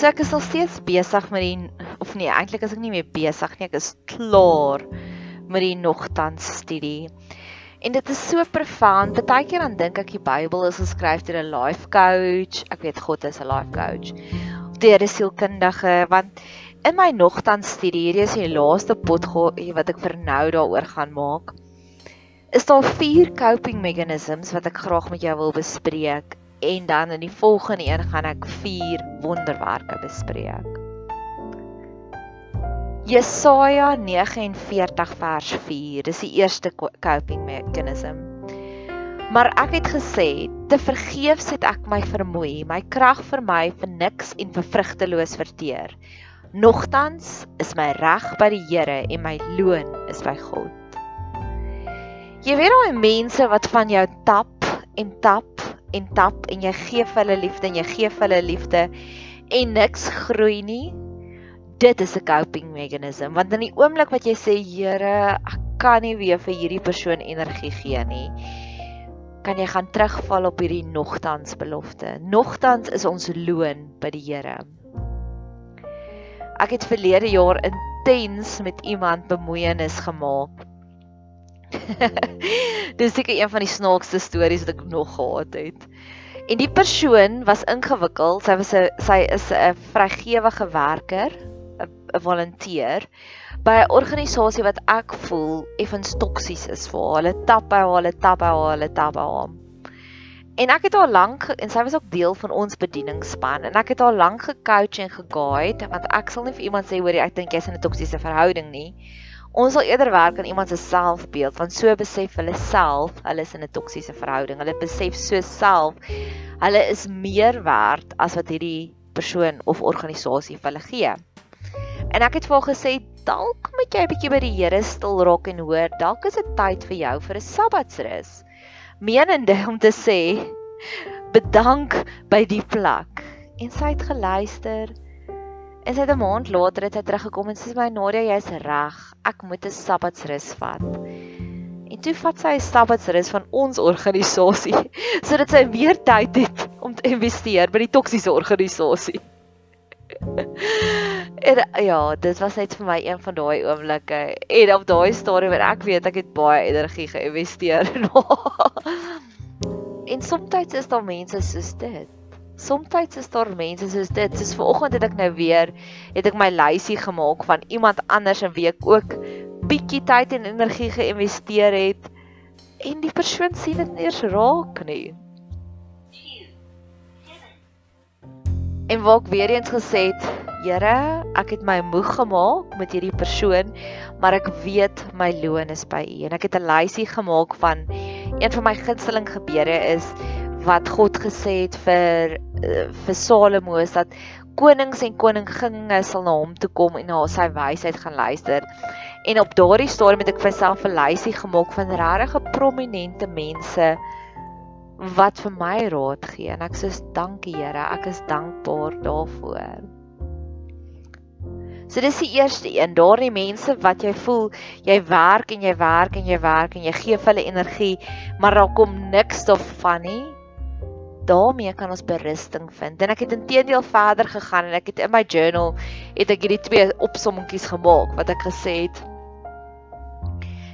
So ek is al steeds besig met die of nee, eintlik is ek nie meer besig nie, ek is klaar met die nogtans studie. En dit is so profound. Partykeer dan dink ek die Bybel is geskryf deur 'n life coach. Ek weet God is 'n life coach. Deur 'n sielkundige want in my nogtans studie, hierdie is die laaste potgoed wat ek vir nou daaroor gaan maak. Is daar vier coping mechanisms wat ek graag met jou wil bespreek en dan in die volgende een gaan ek vier wonderwerke bespreek. Jesaja 49 vers 4, dis die eerste coping mechanism. Maar ek het gesê, te vergeefs het ek my vermoei, my krag vir my vir niks en vir vrugteloos verteer. Nogtans is my reg by die Here en my loon is by God. Jy weet daai mense wat van jou tap en tap en tap en jy gee vir hulle liefde en jy gee vir hulle liefde en niks groei nie. Dit is 'n coping mechanism want in die oomblik wat jy sê Here, ek kan nie weer vir hierdie persoon energie gee nie, kan jy gaan terugval op hierdie nogtans belofte. Nogtans is ons loon by die Here. Ek het verlede jaar intens met iemand bemoeienis gemaak Dis seker een van die snaakste stories wat ek nog gehad het. En die persoon was ingewikkeld. Sy was 'n sy is 'n vrygewige werker, 'n volunteer by 'n organisasie wat ek voel effens toksies is vir haar. Hulle tap haar, hulle tap haar, hulle tap haar. En ek het haar lank en sy was ook deel van ons bedieningsspan en ek het haar lank gecoach en geguide want ek sal nie vir iemand sê hoor ek dink jy's in 'n toksiese verhouding nie. Ons sal eerder werk aan iemand se selfbeeld want so besef hulle self hulle is in 'n toksiese verhouding. Hulle besef so self hulle is meer werd as wat hierdie persoon of organisasie vir hulle gee. En ek het vir haar gesê dalk moet jy 'n bietjie by die Here stil raak en hoor, dalk is dit tyd vir jou vir 'n sabbatsrus. Menende om te sê bedank by die plek. En sy het geluister. En sy het 'n maand later het sy teruggekom en sê my Nadia, jy's reg. Ek moet 'n sabbatsrus vat. En toe vat sy 'n sabbatsrus van ons organisasie sodat sy meer tyd het om te investeer by die toksiese organisasie. en ja, dit was net vir my een van daai oomblikke. En op daai stadium wat ek weet ek het baie energie geïnvesteer. en soms is daar mense soos dit. Somstyds is daar mense soos dit. Soos vanoggend het ek nou weer het ek my lysie gemaak van iemand anders in wie ek ook bietjie tyd en energie geïnvesteer het en die persoon sien dit nie eens raak nie. En wat ek weer eens gesê het, Here, ek het my moeg gemaak met hierdie persoon, maar ek weet my loon is by U en ek het 'n lysie gemaak van een van my gunsteling gebede is wat God gesê het vir eh, vir Salomo is dat konings en koninginne sal na hom toe kom en na sy wysheid gaan luister. En op daardie stadium het ek vir myself 'n lysie gemaak van regtig prominente mense wat vir my raad gee en ek sê dankie Here, ek is dankbaar daarvoor. So dis die eerste een, daardie mense wat jy voel jy werk en jy werk en jy werk en jy gee vir hulle energie, maar daar kom niks daarvan nie daarmee kan ons berusting vind. En ek het intedeel verder gegaan en ek het in my journal het ek hierdie twee opsommetjies gemaak wat ek gesê het.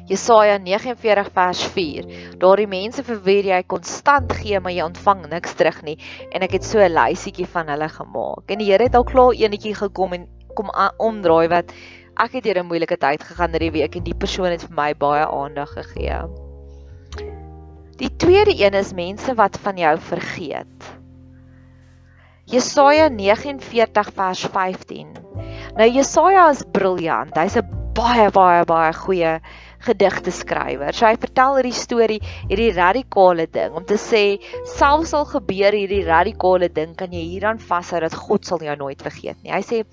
Jesaja 49 vers 4. Daardie mense vir wie jy konstant gee maar jy ontvang niks terug nie en ek het so 'n lysietjie van hulle gemaak. En die Here het al klaar eenetjie gekom en kom omdraai wat ek het deur 'n moeilike tyd gegaan hierdie week en die persoon het vir my baie aandag gegee. Die tweede een is mense wat van jou vergeet. Jesaja 49 vers 15. Nou Jesaja is briljant. Hy's 'n baie baie baie goeie gedigte skrywer. So hy vertel hierdie storie, hierdie radikale ding om te sê selfs al gebeur hierdie radikale ding, kan jy hieraan vashou dat God sal jou nooit vergeet nie. Hy sê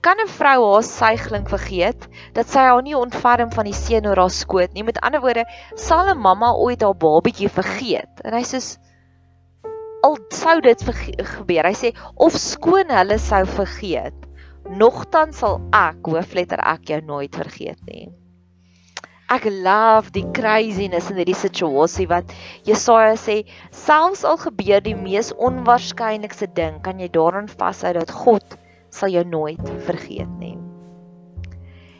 Kan 'n vrou haar suigling vergeet dat sy haar nie ontferm van die seun oor haar skoot nie? Met ander woorde, sal 'n mamma ooit haar babatjie vergeet? En hy sê al sou dit gebeur. Hy sê of skoon hulle sou vergeet, nogtans sal ek, hoofletter ek jou nooit vergeet nie. Ek love die craziness in hierdie situasie wat Jesaja sê, selfs al gebeur die mees onwaarskynlikste ding, kan jy daaraan vashou dat God sal jou nooit vergeet nie.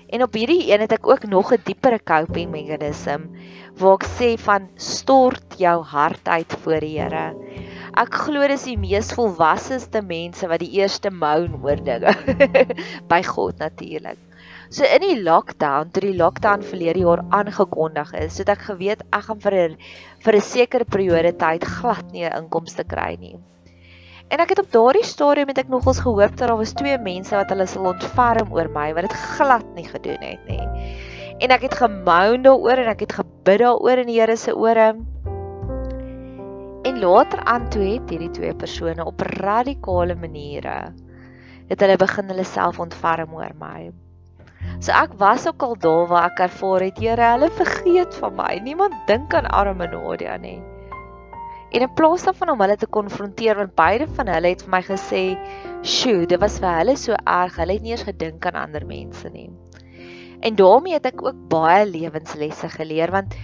En op hierdie een het ek ook nog 'n diepere coping mechanism waar ek sê van stort jou hart uit voor die Here. Ek glo dis die mees volwasseste mense wat die eerste moan oor dinge by God natuurlik. So in die lockdown, toe die lockdown verlede jaar aangekondig is, het ek geweet ek gaan vir 'n vir 'n sekere periode tyd glad nie 'n inkomste kry nie. En ek het op daardie stadium het ek nogals gehoop dat daar was twee mense wat hulle sal ontferm oor my wat dit glad nie gedoen het nie. En ek het gemoun daaroor en ek het gebid daaroor in die Here se ore. En later aan toe het hierdie twee persone op radikale maniere het hulle begin hulle self ontferm oor my. So ek was ook al daar waar ek ervaar het, Here, hulle vergeet van my. Niemand dink aan arme Nadia nie. En in plaas daarvan om hulle te konfronteer want beide van hulle het vir my gesê, "Sjoe, dit was vir hulle so erg. Hulle het nie eens gedink aan ander mense nie." En daarmee het ek ook baie lewenslesse geleer want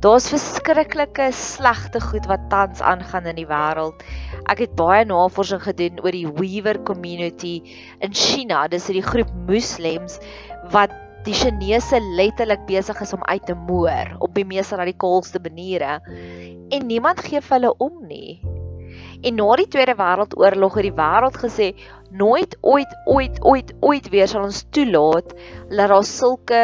daar's verskriklike slegte goed wat tans aangaan in die wêreld. Ek het baie navorsing gedoen oor die Weaver community in China. Dis 'n groep moslems wat die Chinese letterlik besig is om uit te moer op die mees radikaalste maniere en niemand gee vir hulle om nie. En na die Tweede Wêreldoorlog het die wêreld gesê nooit ooit ooit ooit ooit weer sal ons toelaat dat daar sulke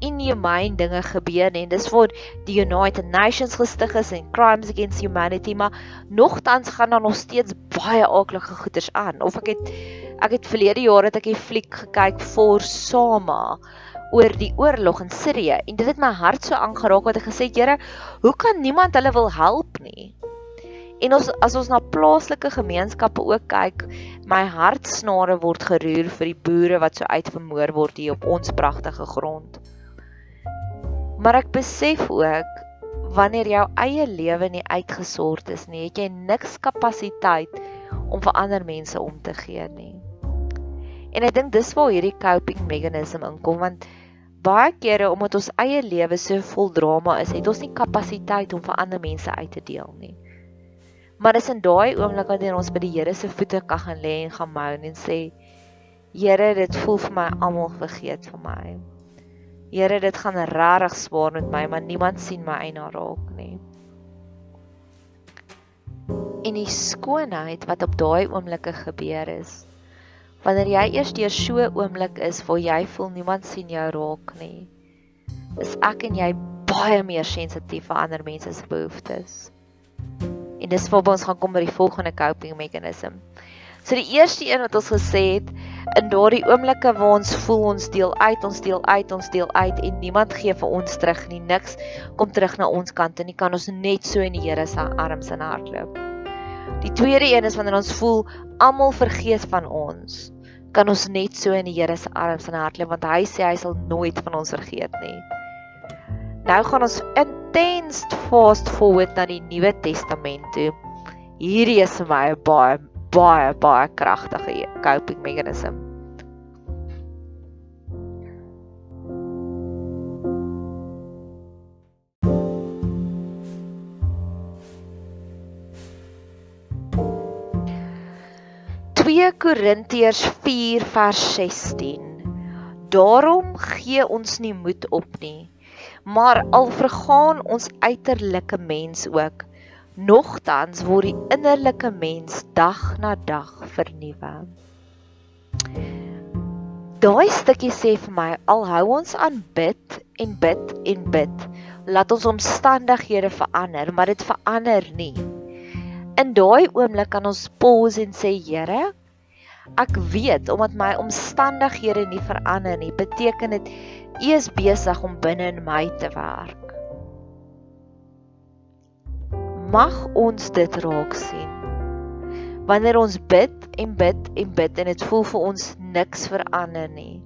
inhumane dinge gebeur nie. Dis vir die United Nations gestig is en crimes against humanity, maar nogtans gaan daar nog steeds baie aaklige goeters aan. Of ek het ek het verlede jaar het ek 'n fliek gekyk vir Sama oor die oorlog in Sirië en dit het my hart so aangeraak wat ek gesê het, Here, hoe kan niemand hulle wil help nie? En ons as ons na plaaslike gemeenskappe ook kyk, my hartsnare word geroer vir die boere wat so uitvermoor word hier op ons pragtige grond. Maar ek besef ook wanneer jou eie lewe nie uitgesort is nie, het jy niks kapasiteit om vir ander mense om te gee nie. En ek dink dis waar hierdie coping mechanism inkom want baie kere omdat ons eie lewe so vol drama is, het ons nie kapasiteit om vir ander mense uit te deel nie. Maar dis in daai oomblik wanneer ons by die Here se voete kan gaan lê en gaan moan en sê Here, dit voel vir my almal vergeet van my. Here, dit gaan regtig swaar met my, maar niemand sien my eina raak nie. En die skoonheid wat op daai oomblikke gebeur is, wanneer jy eers deur so 'n oomblik is waar jy voel niemand sien jou raak nie, is ek en jy baie meer sensitief vir ander mense se behoeftes. En dis waar ons gaan kom by die volgende coping mechanism. So die eerste een wat ons gesê het, in daardie oomblikke waar ons voel ons deel uit, ons deel uit, ons deel uit en niemand gee vir ons terug nie, niks kom terug na ons kant en nie kan ons net so in die Here se arms en hart loop. Die tweede een is wanneer ons voel almal vergeet van ons, kan ons net so in die Here se arms en hart lê want hy sê hy sal nooit van ons vergeet nie. Nou gaan ons intens fast forward na die Nuwe Testament toe. Hierdie is vir my 'n baie baie baie kragtige coping mechanism. Korintiërs 4 vers 16. Daarom gee ons nie moed op nie. Maar al vergaan ons uiterlike mens ook, nogtans word die innerlike mens dag na dag vernuwe. Daai stukkie sê vir my al hou ons aan bid en bid en bid, laat ons omstandighede verander, maar dit verander nie. In daai oomblik kan ons pause en sê Here, Ek weet omdat my omstandighede nie verander nie, beteken dit U is besig om binne in my te werk. Mag ons dit raak sien. Wanneer ons bid en bid en bid en dit voel vir ons niks verander nie.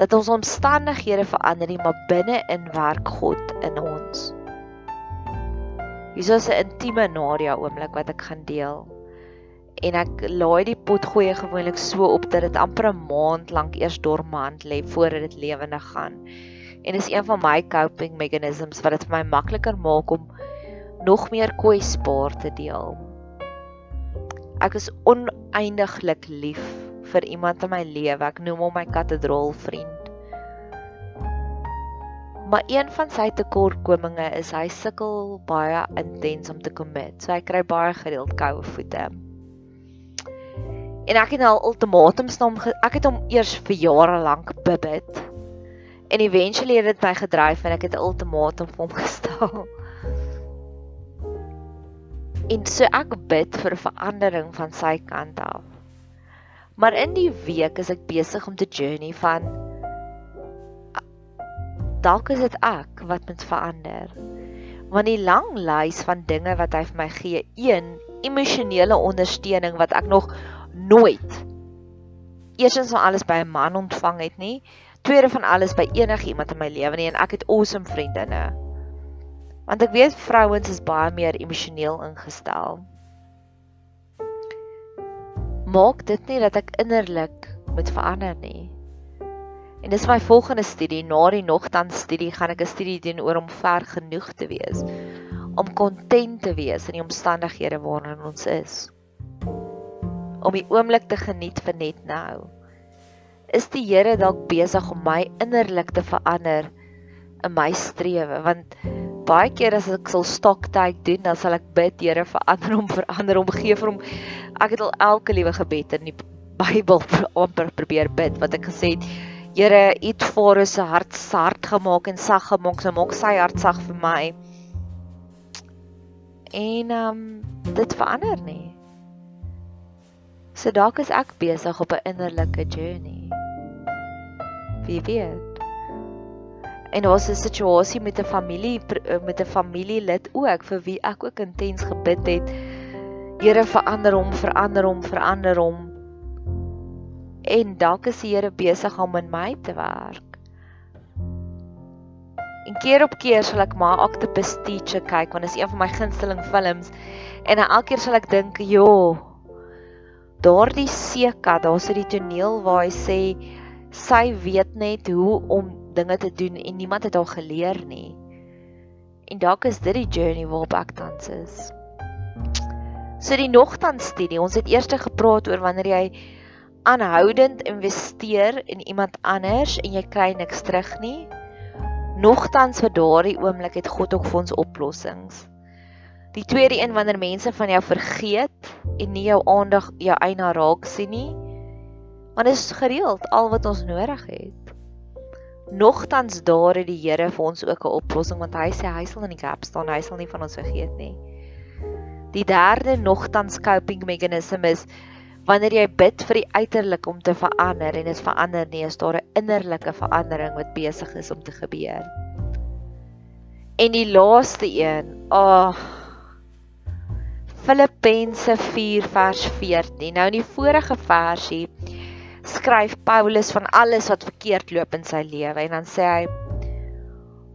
Dat ons omstandighede verander nie, maar binne in werk God in ons. Hier is 'n intieme Nadia oomblik wat ek gaan deel en ek laai die pot gooi gewoonlik so op dat dit amper 'n maand lank eers dormant lê voordat dit lewendig gaan. En dis een van my coping mechanisms wat dit vir my makliker maak om nog meer kwesbaar te deel. Ek is oneindiglik lief vir iemand in my lewe. Ek noem hom my kathedraal vriend. Maar een van sy tekortkominge is hy sukkel baie intens om te commit. So hy kry baie gereeld koue voete en ek het al ultimatums na hom ek het hom eers vir jare lank bebid en eventually het dit my gedryf en ek het 'n ultimatum vir hom gestel. En so ek bid vir verandering van sy kant af. Maar in die week is ek besig om te journey van dalk is dit ek wat moet verander. Want die lang lys van dinge wat hy vir my gee een emosionele ondersteuning wat ek nog nooit eersins van alles by 'n man ontvang het nie. Tweede van alles by enigiemand in my lewe nie en ek het awesome vriendinne. Want ek weet vrouens is baie meer emosioneel ingestel. Maak dit nie dat ek innerlik moet verander nie. En dis my volgende studie, na die nogtans studie gaan ek 'n studie doen oor om ver genoeg te wees om kontent te wees in die omstandighede waarin ons is om die oomblik te geniet vir net nou. Is die Here dalk besig om my innerlik te verander in my strewe? Want baie keer as ek sal stoktyd doen dan sal ek bid Here verander hom verander hom gee vir hom. Ek het al elke liewe gebed in die Bybel amper probeer bid wat ek gesê het Here het vir ons se hart sard gemaak en sag gemaak so maak sy hart sag vir my. En ehm um, dit verander nie So dalk is ek besig op 'n innerlike journey. Wie weet. En daar's 'n situasie met 'n familie met 'n familielid ook vir wie ek ook intens gebid het. Here verander hom, verander hom, verander hom. En dalk is die Here besig om in my te werk. En keer op keer sal ek maar Octopus Teacher kyk want dit is een van my gunsteling films en elke keer sal ek dink, "Joh, daardie seekat, daar's 'n toneel waar hy sê sy weet net hoe om dinge te doen en niemand het haar geleer nie. En dalk is dit die journey waarop ek tans is. So die nogtans studie, ons het eers gepraat oor wanneer jy aanhoudend investeer in iemand anders en jy kry niks terug nie. Nogtans vir daardie oomblik het God ook vir ons oplossings. Die tweede een wanneer mense van jou vergeet en nie jou aandag jou eina raak sien nie. Want dit is gereeld al wat ons nodig het. Nogtans daar het die Here vir ons ook 'n oplossing want hy sê hy sal in die gap staan, hy sal nie van ons vergeet nie. Die derde nogtans coping mechanism is wanneer jy bid vir die uiterlik om te verander en dit verander nie, is daar 'n innerlike verandering wat besig is om te gebeur. En die laaste een, ag oh, Filippense 4 vers 14. Nou in die vorige versie skryf Paulus van alles wat verkeerd loop in sy lewe en dan sê hy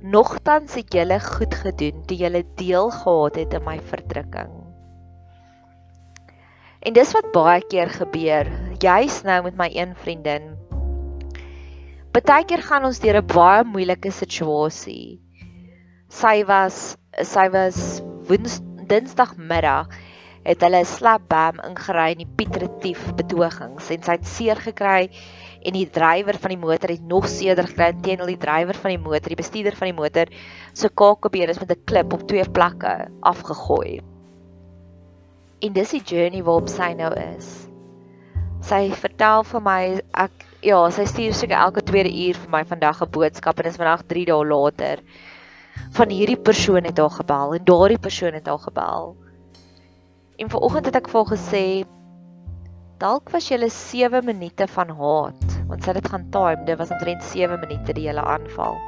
Nogtans het julle goed gedoen toe julle deel gehad het in my verdrukking. En dis wat baie keer gebeur, juis nou met my een vriendin. Partykeer gaan ons deur 'n baie moeilike situasie. Sy was sy was Dinsdagmiddag het hulle 'n slap bam ingery in die Piet Retief betogings en sy het seer gekry en die drywer van die motor het nog seerder gekry teenoor die drywer van die motor, die bestuurder van die motor se kakebeen is met 'n klip op twee plekke afgegooi. En dis die journey waarop sy nou is. Sy vertel vir my ek ja, sy stuur seker elke tweede uur vir my vandag 'n boodskap en is vandag 3 dae later van hierdie persoon het haar gebel en daardie persoon het haar gebel. En vanoggend het ek vir haar gesê dalk was jy 7 minute van haat want sy het dit gaan time dit was omtrent 7 minute die hele aanval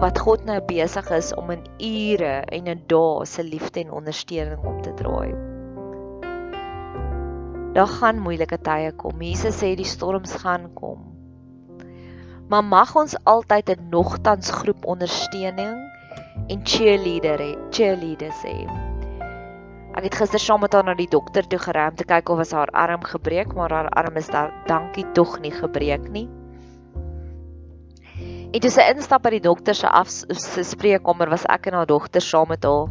wat God nou besig is om in ure en in dae se liefde en ondersteuning om te draai. Daar gaan moeilike tye kom. Jesus sê die storms gaan kom. Maar mag ons altyd 'n nogtans groep ondersteuning en cheerleader hê, cheerleaders hê. Ek het gister saam met haar na die dokter toe gery om te kyk of haar arm gebreek, maar haar arm is daar dankie tog nie gebreek nie. En toe sy instap by die dokter se af se spreekkamer, was ek en haar dogter saam met haar.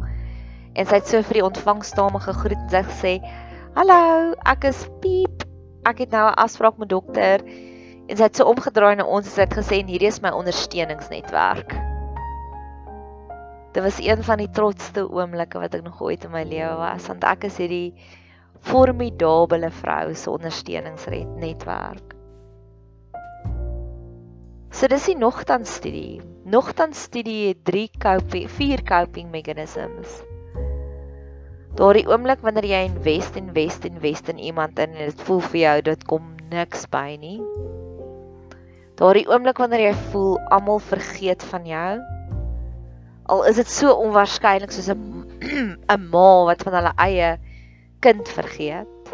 En sy het so vir die ontvangsdame gegroet en sy gesê: "Hallo, ek is Piep. Ek het nou 'n afspraak met dokter." En sy het so omgedraai na ons en sy het gesê: "Hierdie is my ondersteuningsnetwerk." Dit was een van die trotsste oomblikke wat ek nog ooit in my lewe was, want ek is hierdie formidable vrou se ondersteuningsnetwerk. So dis die nogtans studie. Nogtans studie het 3 coping, 4 coping mechanisms. Daardie oomblik wanneer jy invest en invest en invest in iemand en dit voel vir jou dit kom niks by nie. Daardie oomblik wanneer jy voel almal vergeet van jou al is dit so onwaarskynlik soos 'n 'n ma wat van hulle eie kind vergeet.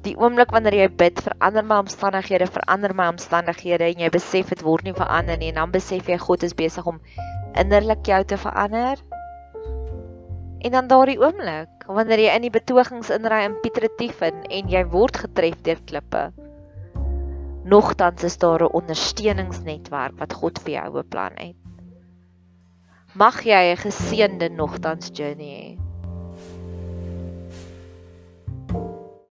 Die oomblik wanneer jy bid vir ander my omstandighede, vir ander my omstandighede en jy besef dit word nie verander nie en dan besef jy God is besig om innerlik jou te verander. En dan daardie oomblik wanneer jy in die betogings inry in Pietretief en jy word getref deur klippe. Nogtans is daar 'n ondersteuningsnetwerk wat God vir jou beplan het. Mag jy 'n geseënde nogtans journey hê.